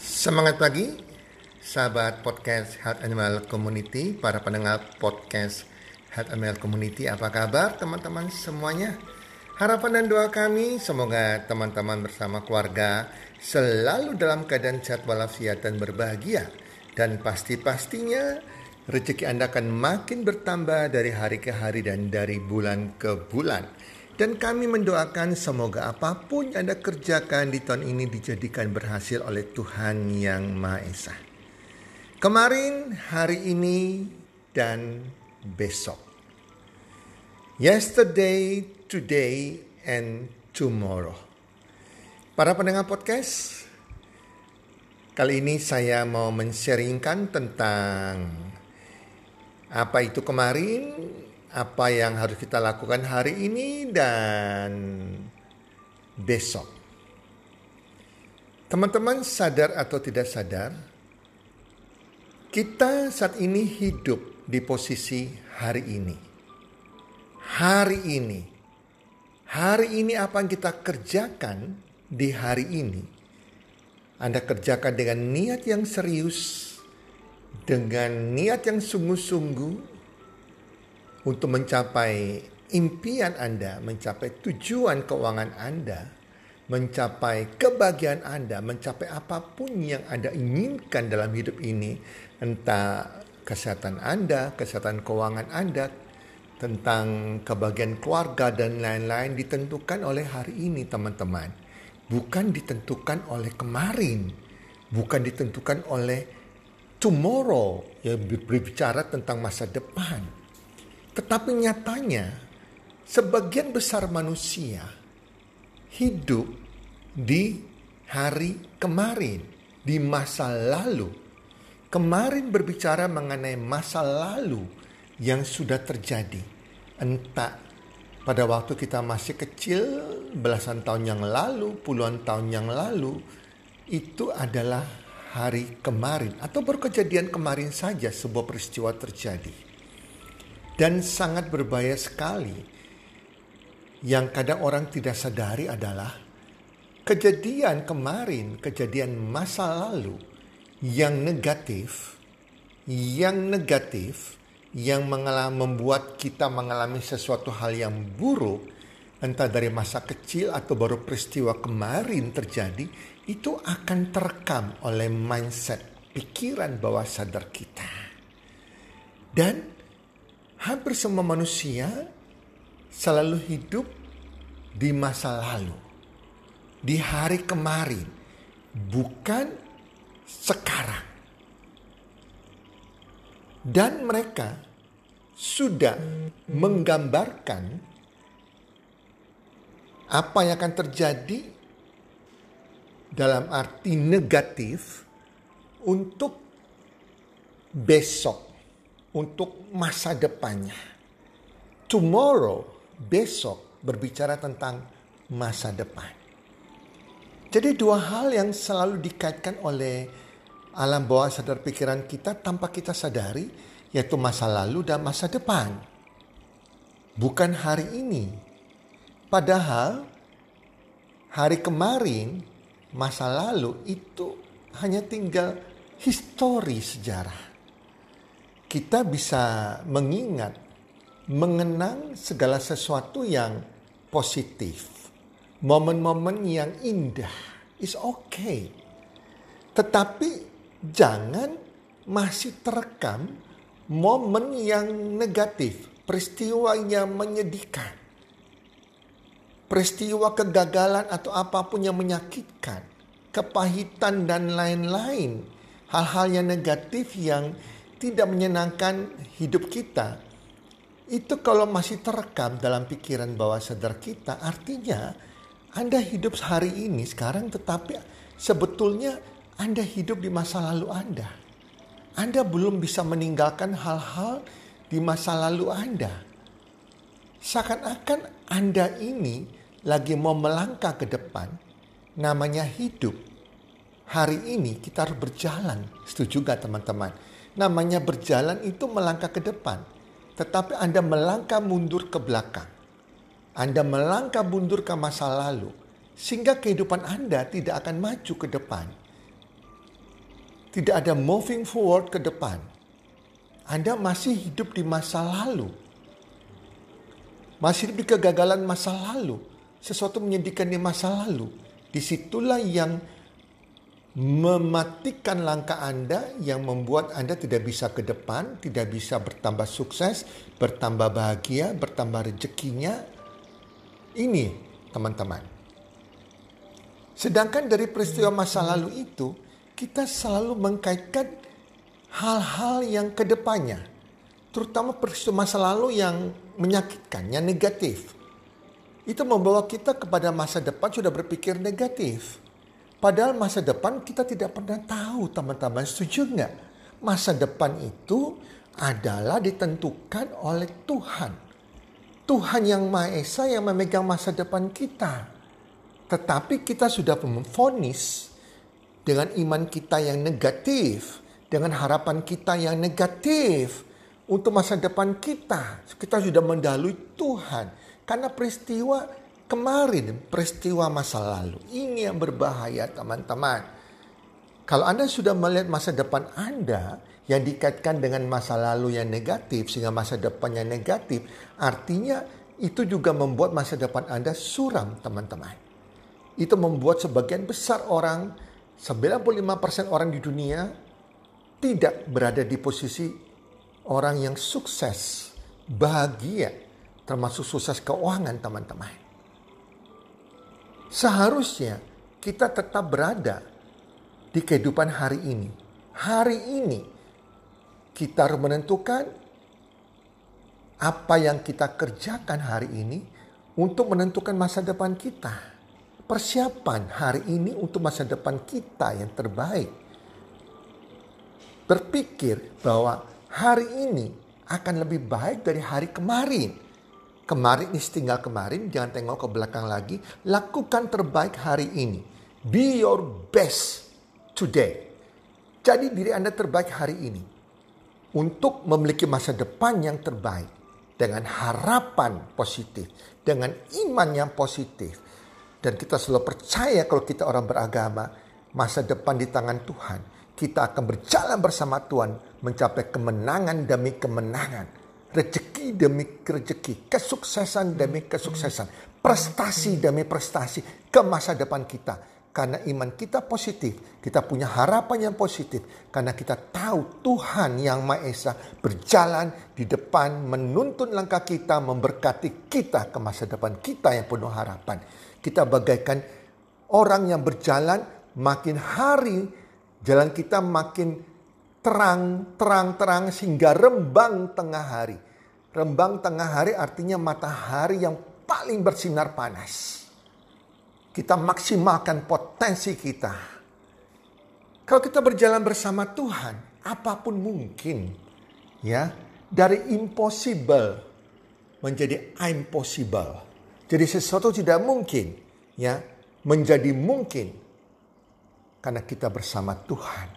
Semangat pagi, sahabat podcast Health Animal Community, para pendengar podcast Health Animal Community, apa kabar teman-teman semuanya? Harapan dan doa kami semoga teman-teman bersama keluarga selalu dalam keadaan sehat walafiat dan berbahagia. Dan pasti-pastinya rezeki Anda akan makin bertambah dari hari ke hari dan dari bulan ke bulan. Dan kami mendoakan semoga apa pun yang Anda kerjakan di tahun ini dijadikan berhasil oleh Tuhan Yang Maha Esa. Kemarin, hari ini, dan besok. Yesterday, today, and tomorrow. Para pendengar podcast, kali ini saya mau men-sharingkan tentang apa itu kemarin, apa yang harus kita lakukan hari ini dan besok. Teman-teman sadar atau tidak sadar, kita saat ini hidup di posisi hari ini. Hari ini. Hari ini apa yang kita kerjakan di hari ini. Anda kerjakan dengan niat yang serius, dengan niat yang sungguh-sungguh, untuk mencapai impian Anda, mencapai tujuan keuangan Anda, mencapai kebahagiaan Anda, mencapai apa pun yang Anda inginkan dalam hidup ini, entah kesehatan Anda, kesehatan keuangan Anda, tentang kebahagiaan keluarga dan lain-lain ditentukan oleh hari ini teman-teman. Bukan ditentukan oleh kemarin, bukan ditentukan oleh tomorrow yang berbicara tentang masa depan. Tetapi nyatanya, sebagian besar manusia hidup di hari kemarin, di masa lalu. Kemarin berbicara mengenai masa lalu yang sudah terjadi. Entah pada waktu kita masih kecil, belasan tahun yang lalu, puluhan tahun yang lalu, itu adalah hari kemarin atau baru kejadian kemarin saja sebuah peristiwa terjadi dan sangat berbahaya sekali. Yang kadang orang tidak sadari adalah kejadian kemarin, kejadian masa lalu yang negatif, yang negatif, yang mengalami, membuat kita mengalami sesuatu hal yang buruk, entah dari masa kecil atau baru peristiwa kemarin terjadi, itu akan terekam oleh mindset, pikiran bawah sadar kita. Dan hampir semua manusia selalu hidup di masa lalu, di hari kemarin, bukan sekarang. Dan mereka sudah menggambarkan apa yang akan terjadi dalam arti negatif untuk besok untuk masa depannya. Tomorrow, besok berbicara tentang masa depan. Jadi dua hal yang selalu dikaitkan oleh alam bawah sadar pikiran kita tanpa kita sadari yaitu masa lalu dan masa depan. Bukan hari ini. Padahal hari kemarin, masa lalu itu hanya tinggal histori sejarah kita bisa mengingat, mengenang segala sesuatu yang positif. Momen-momen yang indah is okay. Tetapi jangan masih terekam momen yang negatif, peristiwa yang menyedihkan. Peristiwa kegagalan atau apa pun yang menyakitkan, kepahitan dan lain-lain. Hal-hal yang negatif yang tidak menyenangkan hidup kita, itu kalau masih terekam dalam pikiran bawah sadar kita, artinya Anda hidup hari ini sekarang tetapi sebetulnya Anda hidup di masa lalu Anda. Anda belum bisa meninggalkan hal-hal di masa lalu Anda. Seakan-akan Anda ini lagi mau melangkah ke depan, namanya hidup. Hari ini kita harus berjalan. Setuju gak teman-teman? Namanya berjalan itu melangkah ke depan. Tetapi Anda melangkah mundur ke belakang. Anda melangkah mundur ke masa lalu. Sehingga kehidupan Anda tidak akan maju ke depan. Tidak ada moving forward ke depan. Anda masih hidup di masa lalu. Masih hidup di kegagalan masa lalu. Sesuatu menyedihkan di masa lalu. Di situlah yang mematikan langkah Anda yang membuat Anda tidak bisa ke depan, tidak bisa bertambah sukses, bertambah bahagia, bertambah rezekinya. Ini teman-teman. Sedangkan dari peristiwa masa lalu itu, kita selalu mengkaitkan hal-hal yang ke depannya. Terutama peristiwa masa lalu yang menyakitkan, yang negatif. Itu membawa kita kepada masa depan sudah berpikir negatif Padahal masa depan kita tidak pernah tahu teman-teman. Setuju nggak? Masa depan itu adalah ditentukan oleh Tuhan. Tuhan yang Maha Esa yang memegang masa depan kita. Tetapi kita sudah memfonis dengan iman kita yang negatif, dengan harapan kita yang negatif untuk masa depan kita. Kita sudah mendalui Tuhan karena peristiwa kemarin peristiwa masa lalu. Ini yang berbahaya teman-teman. Kalau Anda sudah melihat masa depan Anda yang dikaitkan dengan masa lalu yang negatif sehingga masa depannya negatif, artinya itu juga membuat masa depan Anda suram teman-teman. Itu membuat sebagian besar orang, 95% orang di dunia tidak berada di posisi orang yang sukses, bahagia, termasuk sukses keuangan teman-teman. Seharusnya kita tetap berada di kehidupan hari ini. Hari ini kita harus menentukan apa yang kita kerjakan hari ini untuk menentukan masa depan kita. Persiapan hari ini untuk masa depan kita yang terbaik. Berpikir bahwa hari ini akan lebih baik dari hari kemarin Kemarin ini tinggal kemarin, jangan tengok ke belakang lagi. Lakukan terbaik hari ini. Be your best today. Jadi diri Anda terbaik hari ini. Untuk memiliki masa depan yang terbaik. Dengan harapan positif. Dengan iman yang positif. Dan kita selalu percaya kalau kita orang beragama. Masa depan di tangan Tuhan. Kita akan berjalan bersama Tuhan. Mencapai kemenangan demi kemenangan Rezeki demi rezeki, kesuksesan demi kesuksesan, prestasi demi prestasi ke masa depan kita. Karena iman kita positif, kita punya harapan yang positif. Karena kita tahu Tuhan yang Maha Esa berjalan di depan, menuntun langkah kita, memberkati kita ke masa depan kita yang penuh harapan. Kita bagaikan orang yang berjalan makin hari, jalan kita makin terang, terang, terang sehingga rembang tengah hari. Rembang tengah hari artinya matahari yang paling bersinar panas. Kita maksimalkan potensi kita. Kalau kita berjalan bersama Tuhan, apa pun mungkin. Ya, dari impossible menjadi impossible. Jadi sesuatu tidak mungkin, ya, menjadi mungkin karena kita bersama Tuhan.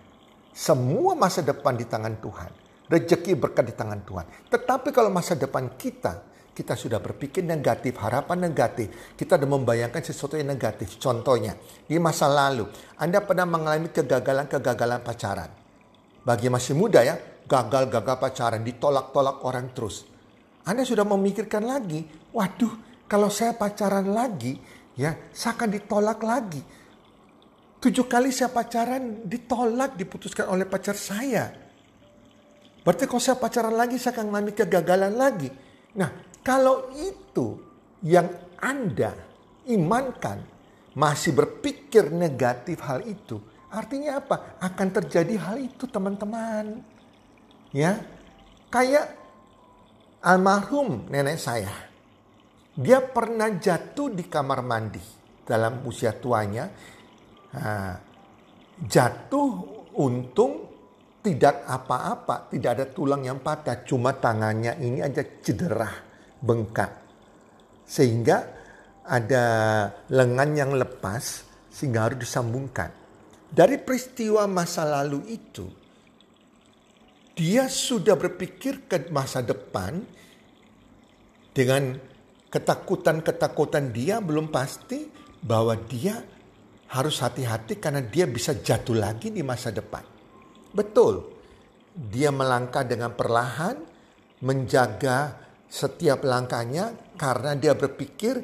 Semua masa depan di tangan Tuhan. Rezeki berkat di tangan Tuhan. Tetapi kalau masa depan kita, kita sudah berpikir negatif, harapan negatif. Kita sudah membayangkan sesuatu yang negatif. Contohnya, di masa lalu, Anda pernah mengalami kegagalan-kegagalan pacaran. Bagi masih muda ya, gagal-gagal pacaran, ditolak-tolak orang terus. Anda sudah memikirkan lagi, waduh, kalau saya pacaran lagi, ya, saya akan ditolak lagi. Tujuh kali saya pacaran, ditolak, diputuskan oleh pacar saya Berarti kalau saya pacaran lagi, saya akan mengalami kegagalan lagi. Nah, kalau itu yang Anda imankan, masih berpikir negatif hal itu, artinya apa? Akan terjadi hal itu, teman-teman. Ya, kayak almarhum nenek saya. Dia pernah jatuh di kamar mandi dalam usia tuanya. Nah, jatuh untung tidak apa-apa, tidak ada tulang yang patah, cuma tangannya ini aja cedera, bengkak. Sehingga ada lengan yang lepas sehingga harus disambungkan. Dari peristiwa masa lalu itu, dia sudah berpikir ke masa depan dengan ketakutan-ketakutan dia belum pasti, bahwa dia harus hati-hati karena dia bisa jatuh lagi di masa depan. Betul, dia melangkah dengan perlahan, menjaga setiap langkahnya karena dia berpikir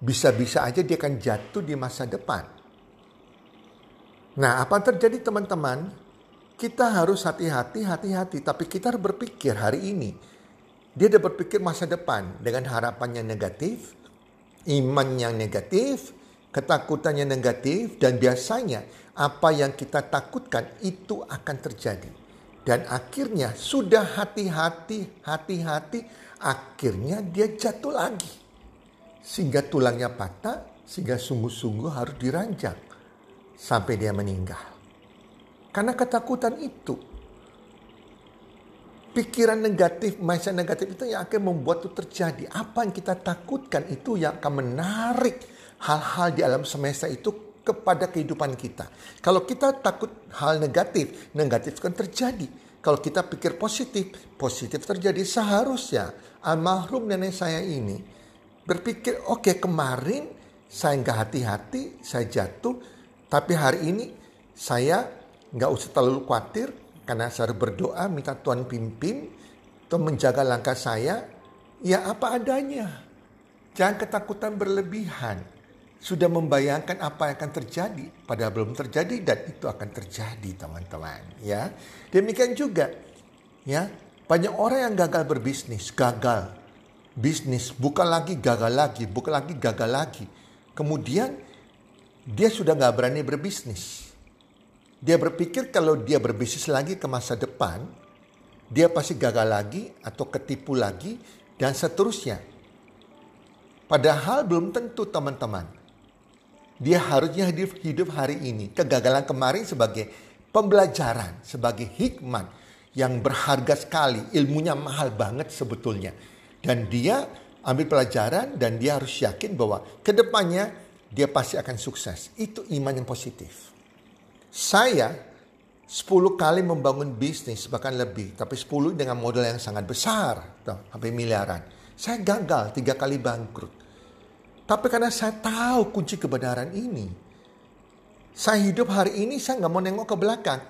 bisa-bisa aja dia akan jatuh di masa depan. Nah, apa terjadi teman-teman? Kita harus hati-hati, hati-hati. Tapi kita harus berpikir hari ini. Dia udah berpikir masa depan dengan harapannya negatif, iman yang negatif, ketakutannya negatif, dan biasanya apa yang kita takutkan itu akan terjadi. Dan akhirnya sudah hati-hati, hati-hati, akhirnya dia jatuh lagi. Sehingga tulangnya patah, sehingga sungguh-sungguh harus diranjang sampai dia meninggal. Karena ketakutan itu pikiran negatif, mindset negatif itu yang akan membuat itu terjadi. Apa yang kita takutkan itu yang akan menarik hal-hal di alam semesta itu kepada kehidupan kita. Kalau kita takut hal negatif, negatif akan terjadi. Kalau kita pikir positif, positif terjadi. Seharusnya almarhum nenek saya ini berpikir, oke okay, kemarin saya nggak hati-hati, saya jatuh, tapi hari ini saya nggak usah terlalu khawatir, karena saya berdoa minta Tuhan pimpin untuk menjaga langkah saya. Ya apa adanya. Jangan ketakutan berlebihan. Sudah membayangkan apa yang akan terjadi. Padahal belum terjadi dan itu akan terjadi teman-teman. Ya, Demikian juga. ya Banyak orang yang gagal berbisnis. Gagal. Bisnis. Bukan lagi gagal lagi. Bukan lagi gagal lagi. Kemudian dia sudah nggak berani berbisnis dia berpikir kalau dia berbisnis lagi ke masa depan, dia pasti gagal lagi atau ketipu lagi dan seterusnya. Padahal belum tentu teman-teman. Dia harusnya hidup, hidup hari ini. Kegagalan kemarin sebagai pembelajaran, sebagai hikmat yang berharga sekali. Ilmunya mahal banget sebetulnya. Dan dia ambil pelajaran dan dia harus yakin bahwa ke depannya dia pasti akan sukses. Itu iman yang positif. Saya 10 kali membangun bisnis bahkan lebih. Tapi 10 dengan modal yang sangat besar. Sampai miliaran. Saya gagal tiga kali bangkrut. Tapi karena saya tahu kunci kebenaran ini. Saya hidup hari ini saya nggak mau nengok ke belakang.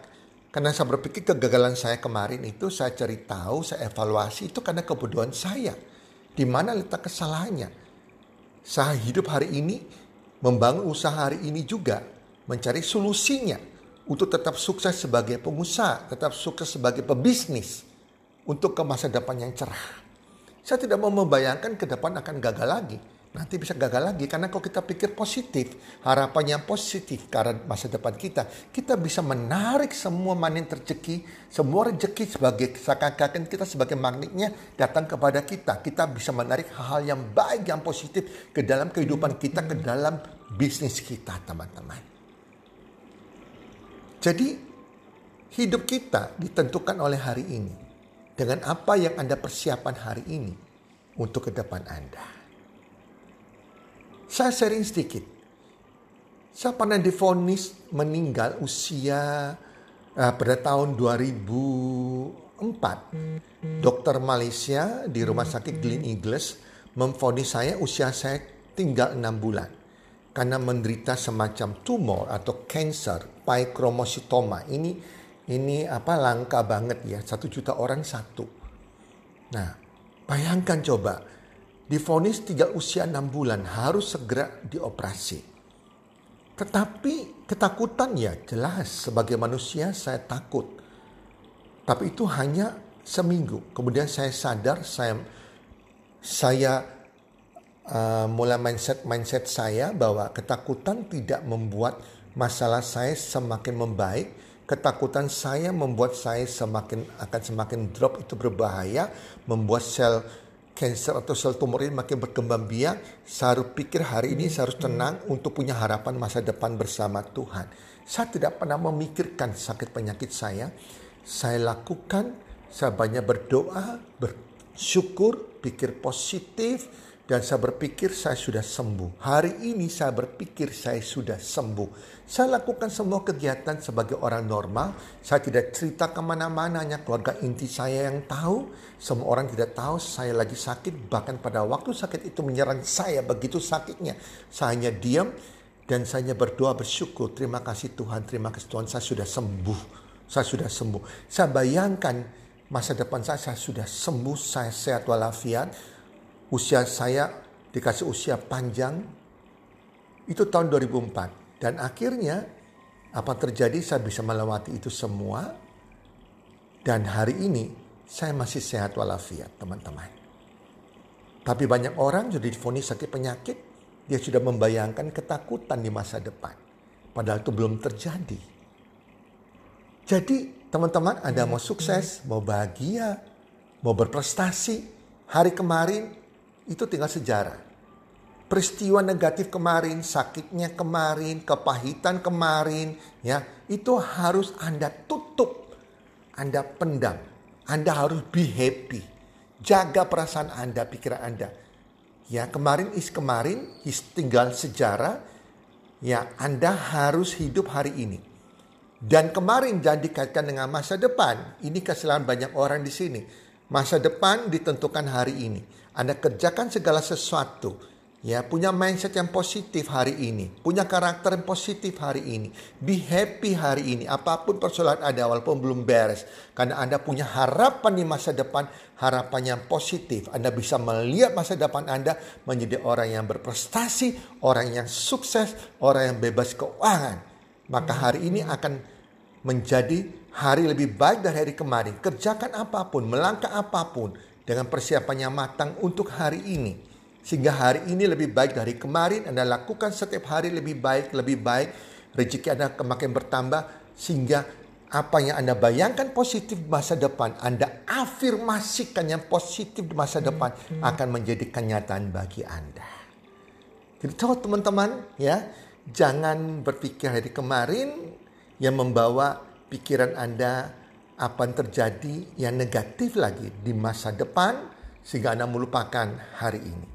Karena saya berpikir kegagalan saya kemarin itu saya cari tahu, saya evaluasi itu karena kebodohan saya. Di mana letak kesalahannya. Saya hidup hari ini, membangun usaha hari ini juga, mencari solusinya untuk tetap sukses sebagai pengusaha, tetap sukses sebagai pebisnis untuk ke masa depan yang cerah. Saya tidak mau membayangkan ke depan akan gagal lagi. Nanti bisa gagal lagi karena kalau kita pikir positif, harapan yang positif karena masa depan kita, kita bisa menarik semua manin terjeki, semua rezeki sebagai seakan-akan kita sebagai magnetnya datang kepada kita. Kita bisa menarik hal-hal yang baik, yang positif ke dalam kehidupan kita, ke dalam bisnis kita, teman-teman. Jadi hidup kita ditentukan oleh hari ini. Dengan apa yang Anda persiapan hari ini untuk ke depan Anda. Saya sharing sedikit. Saya pernah difonis meninggal usia uh, pada tahun 2004. Dokter Malaysia di Rumah Sakit Glen Eagles memfonis saya usia saya tinggal 6 bulan karena menderita semacam tumor atau cancer pyochromocytoma. Ini ini apa langka banget ya, satu juta orang satu. Nah, bayangkan coba, difonis tinggal usia enam bulan harus segera dioperasi. Tetapi ketakutan ya jelas sebagai manusia saya takut. Tapi itu hanya seminggu. Kemudian saya sadar saya saya uh, mulai mindset mindset saya bahwa ketakutan tidak membuat masalah saya semakin membaik. Ketakutan saya membuat saya semakin akan semakin drop itu berbahaya, membuat sel cancer atau sel tumor ini makin berkembang biak. Saya harus pikir hari ini saya harus tenang untuk punya harapan masa depan bersama Tuhan. Saya tidak pernah memikirkan sakit penyakit saya. Saya lakukan, saya banyak berdoa, bersyukur, pikir positif, dan saya berpikir saya sudah sembuh. Hari ini saya berpikir saya sudah sembuh. Saya lakukan semua kegiatan sebagai orang normal. Saya tidak cerita ke mana-mana, hanya keluarga inti saya yang tahu. Semua orang tidak tahu saya lagi sakit. Bahkan pada waktu sakit itu menyerang saya begitu sakitnya. Saya hanya diam dan saya hanya berdoa bersyukur. Terima kasih Tuhan, terima kasih Tuhan saya sudah sembuh. Saya sudah sembuh. Saya bayangkan masa depan saya, saya sudah sembuh, saya sehat walafiat usia saya dikasih usia panjang itu tahun 2004 dan akhirnya apa terjadi saya bisa melewati itu semua dan hari ini saya masih sehat walafiat teman-teman. Tapi banyak orang sudah difonis sakit penyakit, dia sudah membayangkan ketakutan di masa depan. Padahal itu belum terjadi. Jadi teman-teman Anda mau sukses, mau bahagia, mau berprestasi. Hari kemarin itu tinggal sejarah. Peristiwa negatif kemarin, sakitnya kemarin, kepahitan kemarin, ya itu harus Anda tutup, Anda pendam, Anda harus be happy, jaga perasaan Anda, pikiran Anda. Ya kemarin is kemarin, is tinggal sejarah, ya Anda harus hidup hari ini. Dan kemarin jangan dikaitkan dengan masa depan. Ini kesalahan banyak orang di sini. Masa depan ditentukan hari ini. Anda kerjakan segala sesuatu, ya punya mindset yang positif hari ini, punya karakter yang positif hari ini, be happy hari ini, apa pun persoalan Anda walaupun belum beres, karena Anda punya harapan di masa depan, harapan yang positif. Anda bisa melihat masa depan Anda menjadi orang yang berprestasi, orang yang sukses, orang yang bebas keuangan. Maka hari ini akan menjadi hari lebih baik dari hari kemarin. Kerjakan apa pun, melangkah apa pun, dengan persiapan yang matang untuk hari ini. Sehingga hari ini lebih baik dari kemarin, Anda lakukan setiap hari lebih baik, lebih baik. Rezeki Anda makin bertambah sehingga apa yang Anda bayangkan positif di masa depan, Anda afirmasikan yang positif di masa depan akan menjadi kenyataan bagi Anda. Jadi teman-teman ya, jangan berpikir hari kemarin yang membawa pikiran Anda apa yang terjadi yang negatif lagi di masa depan sehingga Anda melupakan hari ini.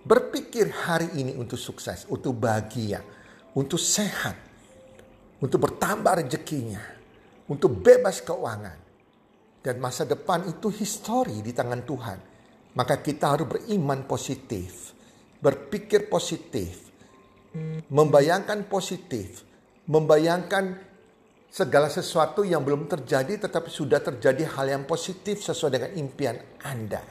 Berpikir hari ini untuk sukses, untuk bahagia, untuk sehat, untuk bertambah rezekinya, untuk bebas keuangan. Dan masa depan itu histori di tangan Tuhan. Maka kita harus beriman positif, berpikir positif, membayangkan positif, membayangkan segala sesuatu yang belum terjadi tetapi sudah terjadi hal yang positif sesuai dengan impian Anda.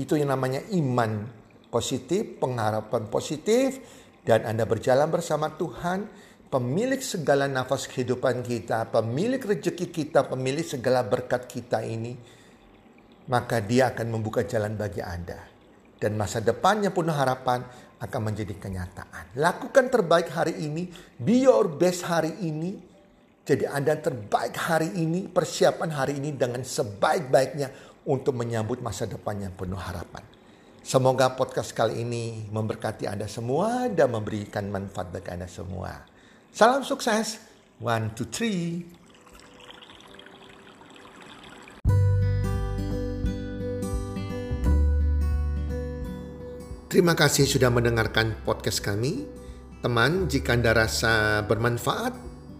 Itu yang namanya iman positif, pengharapan positif dan Anda berjalan bersama Tuhan, pemilik segala nafas kehidupan kita, pemilik rezeki kita, pemilik segala berkat kita ini, maka dia akan membuka jalan bagi Anda. Dan masa depannya penuh harapan akan menjadi kenyataan. Lakukan terbaik hari ini, be your best hari ini, jadi Anda terbaik hari ini, persiapan hari ini dengan sebaik-baiknya untuk menyambut masa depan yang penuh harapan. Semoga podcast kali ini memberkati Anda semua dan memberikan manfaat bagi Anda semua. Salam sukses. One, two, three. Terima kasih sudah mendengarkan podcast kami. Teman, jika Anda rasa bermanfaat,